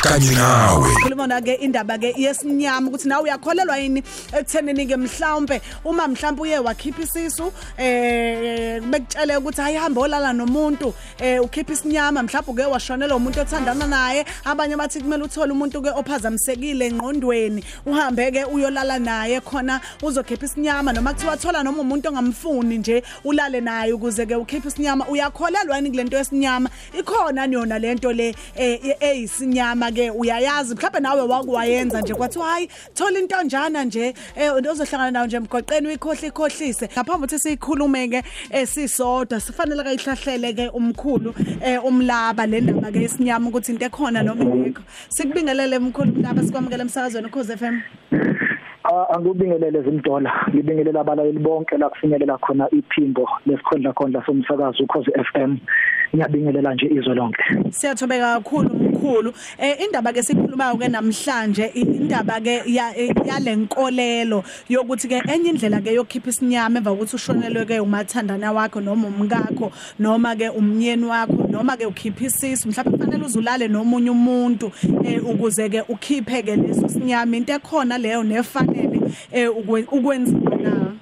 kanye nawe khuluma na ke indaba ke yesinyama ukuthi nawe uyakholelwa yini ekuthenini ke mhlawumbe uma mhlawumbe uye wakhipha isisu eh bekutshele ukuthi ayihamba olala nomuntu eh ukhipha isinyama mhlawumbe uke washonela umuntu othandana naye. Abanye bathi kumele uthole umuntu ke ophazamisekile engqondweni uhambe ke uyolala naye khona uzokhipha isinyama. Noma kuthiwa thola noma umuntu ongamfuni nje ulale naye ukuze ke ukhipha isinyama. Uyakholelwa yini kulento yesinyama? Ikhona yona lento le eh, eyisinyama ke uyayazi. Mhlawumbe nawe wakuwayenza nje kwathi hayi thola intonjana nje eh ozohlangana nayo nje emgoqeni uyikhohle ikhohlise. Ngaphambi ukuthi siyikhulume ke esisodwa sifanele kayihlahlele ke umkhulu eh umlaba le ndaba ke yesinyama ukuthi into ekhona noma ingekho. Sikubingelele umkhulu umlaba sikwamukele emsakazweni ukhoze FM Ah, angubingelele zimdola ngibingelela abalaleli bonke la kufinyelela khona iphimbo lesikhondla khondla somsakazo ukhozi FM ngiyabingelela nje izwe lonke. Siyathobeka kakhulu mkhulu eh indaba ke sikhulumayo ke namhlanje indaba ke yalenkolelo yokuthi ke enye indlela ke yokukhipha isinyama emva kokuthi ushonelwe ke umathandana wakho noma umkakho noma ke umnyeni wakho noma ke ukhipha isisu. Mhlawumbe kufanele uzulale nomunye umuntu eh ukuze ke ukhiphe ke leso sinyama. Into ekhona leyo nefanele eh ukwenziwa na?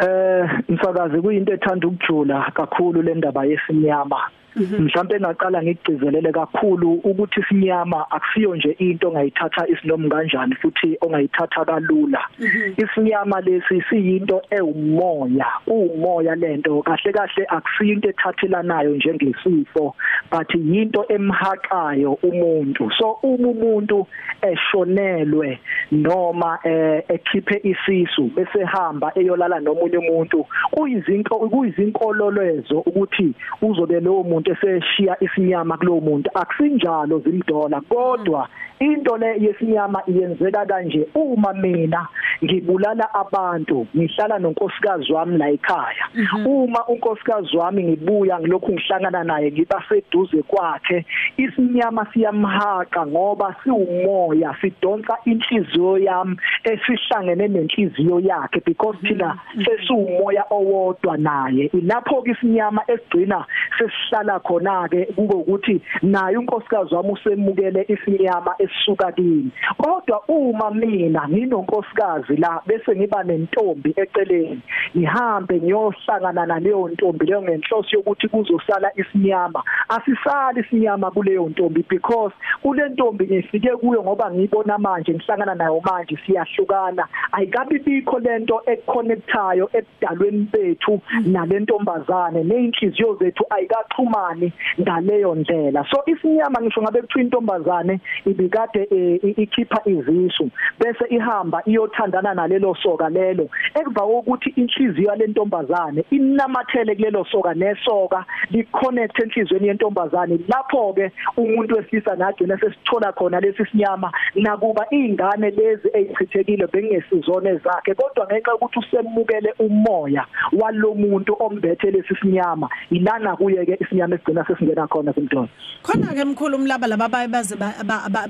Eh msakazi kuyinto ethanda ukujula kakhulu le ndaba yesinyama. Mhlawumbe engaqala ngigcizelele kakhulu ukuthi isinyama akusiyo nje into ongayithatha isinomu kanjani futhi ongayithatha kalula. Isinyama lesi siyinto ewumoya umoya lento kahle kahle akusiyo into ethathelanayo njengesifo but yinto emhaqayo umuntu. So uma umuntu eshonelwe noma eh, ekhiphe isisu bese hamba eyolala nomunye umuntu kuyizinto kuyizinkolololezo ukuthi uzobe lowo muntu eseshiya isinyama kulowo muntu. Akusinjalo zimdola kodwa into le yesinyama iyenzeka kanje uma mina ngibulala abantu ngihlala nonkosikazi wami la ekhaya. Uma unkosikazi wami ngibuya ngilokhu ngihlangana naye ngiba seduze kwakhe isinyama siyamhaqa ngoba siwumoya sidonsa inhliziyo yami esihlangene nenhliziyo yakhe because thina sesiwumoya owodwa naye. Ilapho ke isinyama esigcina sesihlala khona ke kube ukuthi naye unkosikazi wami usemukele isinyama esisuka kimi kodwa uma mina nginonkosikazi la bese ngiba nentombi eceleni ngihambe ngiyohlangana naleyo ntombi leyo ngenhloso yokuthi kuzosala isinyama. Asisali isinyama kuleyo ntombi because kule ntombi ngifike kuyo ngoba ngiyibona manje ngihlangana nayo manje siyahlukana. Ayikabi bikho lento econnectayo ekudalweni bethu nalentombazane neinhliziyo zethu ayikaxhumani ngaleyo ndlela. So isinyama ngisho ngabe kuthiwa intombazane ibikade ikhipha izisu bese ihamba iyothandana nalelo soka lelo ekuva ukuthi inhliziyo yalentombazane inamathele kulelo soka nesoka liconnect enhlizweni yentombazane. Lapho ke umuntu wesilisa nagcina sesithola khona lesi sinyama nakuba izingane lezi ezichithekile bengesizone zakhe. Kodwa ngenxa ukuthi usemukele umoya walomuntu ombethe lesi sinyama ilana kuye ke isinyama esigcina sesingena khona semntwana khona ke mkhulu umlaba laba bayabaze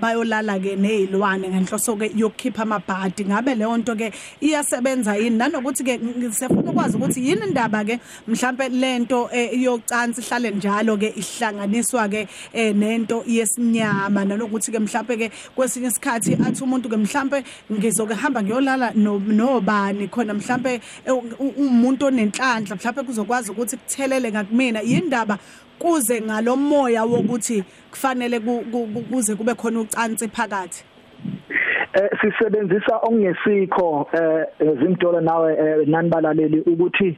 bayolala ke nezilwane ngenhloso ke yokukhipha amabhadi. Ngabe leyo nto ke iyasebenza yini? Nanokuthi ke sifuna ukwazi ukuthi yini indaba ke mhlambe lento yocansi ihlale njalo ke ihlanganiswa ke nento yesinyama nanokuthi ke mhlambe ke kwesinye isikhathi athi umuntu ke mhlambe ngizoke hamba ngiyolala nobani khona mhlambe umuntu onenhlanhla mhlambe kuzokwazi ukuthi kuthelele ngakumina yindaba kuze ngalomoya wokuthi kufanele kuze kube khona ucansi phakathi? Eh sisebenzisa okungesikho eh zimdola nawe nani balaleli ukuthi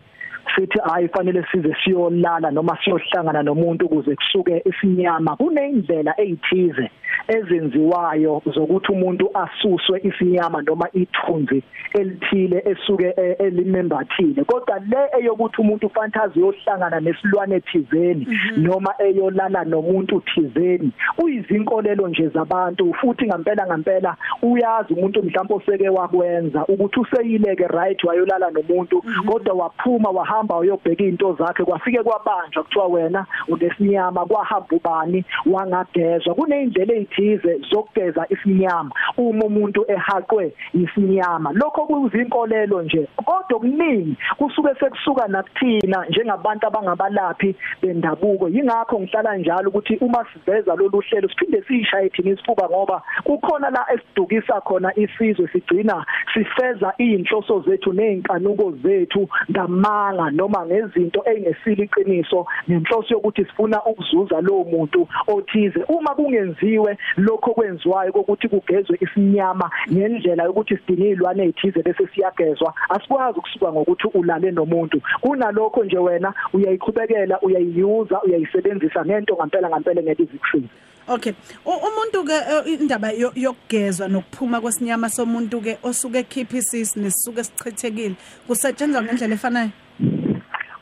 sithi hayi fanele size siyolala noma siyohlangana nomuntu ukuze kusuke isinyama kuneyindlela ezithize ezenziwayo zokuthi umuntu asuswe isinyama noma ithunzi elithile esuke elimembathile. Kodwa le eyokuthi umuntu fantasy yohlangana nesilwane thizeni noma eyolala nomuntu thizeni kuyizinkolelo nje zabantu. Futhi ngempela ngempela uyazi umuntu mhlawumbe oseke wakwenza ukuthi useyileke right wayolala nomuntu kodwa waphuma wahamba uyobheka izinto zakhe kwafike kwabanjwa kuthiwa wena unesinyama kwahamba ubani wangagezwa. Kuneyindlela ezithize zokugeza isinyama. Uma umuntu ehaqwe isinyama. Lokho kuzinkolelo nje kodwa okuningi kusuke sekusuka nakuthina njengabantu abangabalaphi bendabuko. Yingakho ngihlala njalo ukuthi uma siveza lolu hlelo siphinde sishaye thina isifuba ngoba kukhona la esidukisa khona isizwe sigcina sifeza inhloso zethu nezinkanuko zethu ngamanga noma ngezinto engesili iqiniso nenhloso yokuthi sifuna ukuzuza lowo muntu othize. Uma kungenziwe lokho kwenziwayo ukuthi kugezwe isinyama ngendlela yokuthi sidinge izilwane ezithize bese siyagezwa asikwazi ukusuka ngokuthi ulale nomuntu kunalokho nje wena uyayiqhubekela uyayiyuza uyayisebenzisa ngento ngempela ngempela ngeke izikusize Okay. Umuntu ke indaba yokugezwa nokuphuma kwesinyama somuntu ke osuke ekhipha isisi nesisuke sichithekile kusetshenzwa ngendlela efanayo.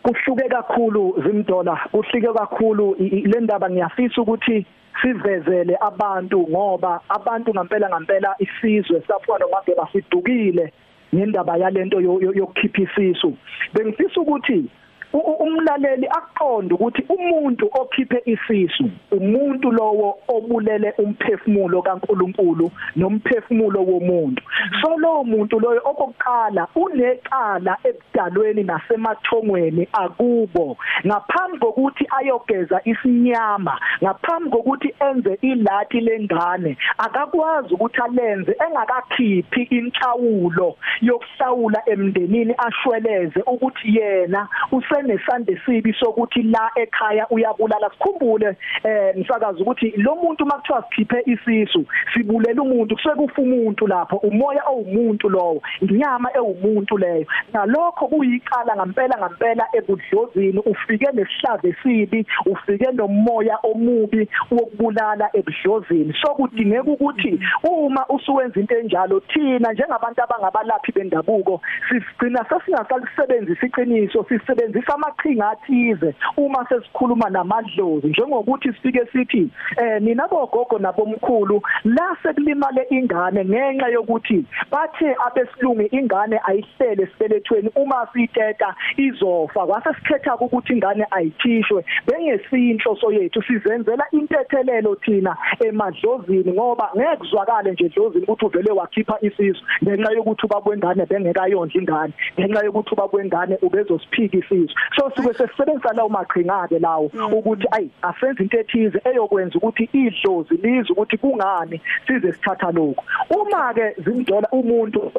Kuhluke kakhulu zimdola, kuhlike kakhulu le ndaba ngiyafisa ukuthi sivezele abantu ngoba abantu ngempela ngempela isizwe safuna ngabe basidukile ngendaba yalento yokukhipha isisu. Bengifisa ukuthi umlaleli aqonde ukuthi umuntu okhiphe isisu umuntu lowo obulele umphefumulo kaNkuluNkulu nomphefumulo womuntu. So lowo muntu loyo okokuqala unecala ebudalweni nasemathongweni akubo. Ngaphambi kokuthi ayogeza isinyama ngaphambi kokuthi enze ilathi lengane akakwazi ukuthi alenze engakakhiphi inhlawulo yokuhlawula emndenini ashweleze ukuthi yena use senesande sibi sokuthi la ekhaya uyabulala. Sikhumbule eh msakazi ukuthi lo muntu makuthiwa sikhiphe isisu sibulela umuntu kusuke kufa umuntu lapho umoya owumuntu lowo inyama ewumuntu leyo. Nalokho kuyiqala ngempela ngempela ebudlozini ufike nesihlaze sibi ufike nomoya omubi wokubulala ebudlozini. So kudingeka ukuthi uma usuwenza into enjalo thina njengabantu abangabalaphi bendabuko sigcina sesingasalisebenzisa iqiniso sisebenzisa sisebenzisa amaqhinga athize uma sesikhuluma namadlozi njengokuthi sifike sithi eh nina bogogo nabomkhulu la sekulimale ingane ngenxa yokuthi bathe abesilungu ingane ayihlele sibelethweni uma siteta izofa. Kwase sikhetha ukuthi ingane ayikhishwe bengesiyinhloso yethu sizenzela intethelelo thina emadlozini ngoba ngeke kuzwakale nje dlozini ukuthi uvele wakhipha isisu ngenxa yokuthi ubaba wengane bengekayondla ingane ngenxa yokuthi ubaba wengane ubezosiphika isisu. So suke sesebenzisa lawo maqhinga ke lawo ukuthi ayi asenze into ethize eyokwenza ukuthi idlozi lize ukuthi kungani size sithatha lokho uma ke zimdola umuntu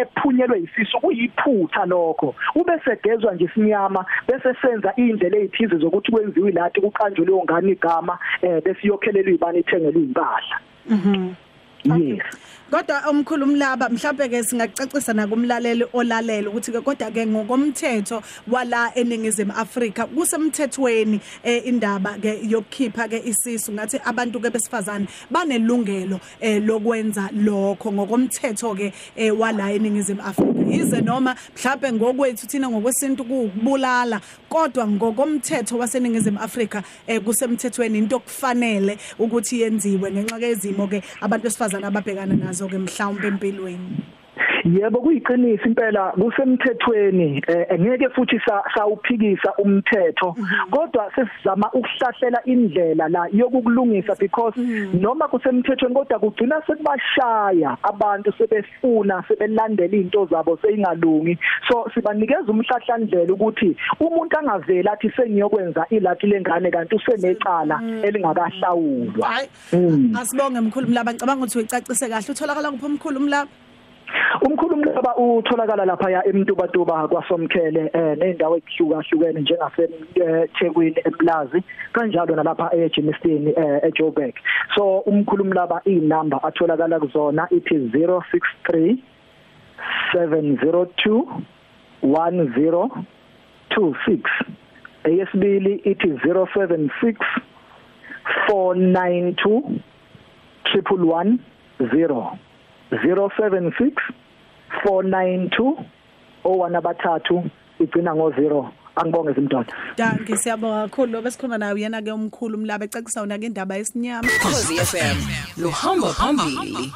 ephunyelwe isisu kuyiphutha lokho. Ube segezwa nje isinyama bese senza indlela ezithize zokuthi kwenziwe ilathi kuqanjwe leyo ngane igama bese iyokhelelwa ibani ithengelwe impahla mhm Kodwa omkhulu umlaba mhlawumbe ke singacacisa nakumlaleli olalela ukuthi ke kodwa ke ngokomthetho wala eningizimu Afrika kusemthethweni eh, indaba ke yokukhipha ke isisu ngathi abantu ke besifazane banelungelo eh, lokwenza lokho ngokomthetho ke eh, wala eningizimu Afrika. Ize noma mhlawumbe ngokwethu thina ngokwesintu kubulala kodwa ngokomthetho waseningizimu Afrika kusemthethweni into okufanele ukuthi yenziwe ngenxa yezimo ke abantu besifazane ababhekana nazo. Ke mhlawumbe empilweni. Yebo kuyiqiniso impela kusemthethweni engeke futhi sawuphikisa umthetho. Kodwa sesizama ukuhlahlela indlela la yokukulungisa because noma kusemthethweni kodwa kugcina sekubashaya abantu sebefuna sebelandela izinto zabo seyingalungi. So sibanikeza umhlahlandlela ukuthi umuntu angaveli athi sengiyokwenza ilathi lengane kanti usenecala elingakahlawulwa. Asibonge mkhulu mlaba. Ngicabanga ukuthi uyicacise kahle. Utholakala kuphi mkhulu mlaba? Umkhulu umlaba utholakala lapha ya eMtubatuba kwaSomkhele eh nendawo ezihlukahlukene njengase eThekwini eMlazi kanjalo nalapha eJemiston eh eJoburg. So umkhulu umlaba inumber atholakala kuzona ithi 063 702 1026 eyesibili ithi 076 492 110 076 492 01 abathathu igcina ngo0 angibonge zimdoda Danke siyabonga kakhulu. Lobe sikhuluma nawe yena ke umkhulu umlaba ecacisa wona ke indaba yesinyama. Khosi FM lo hamba phambili.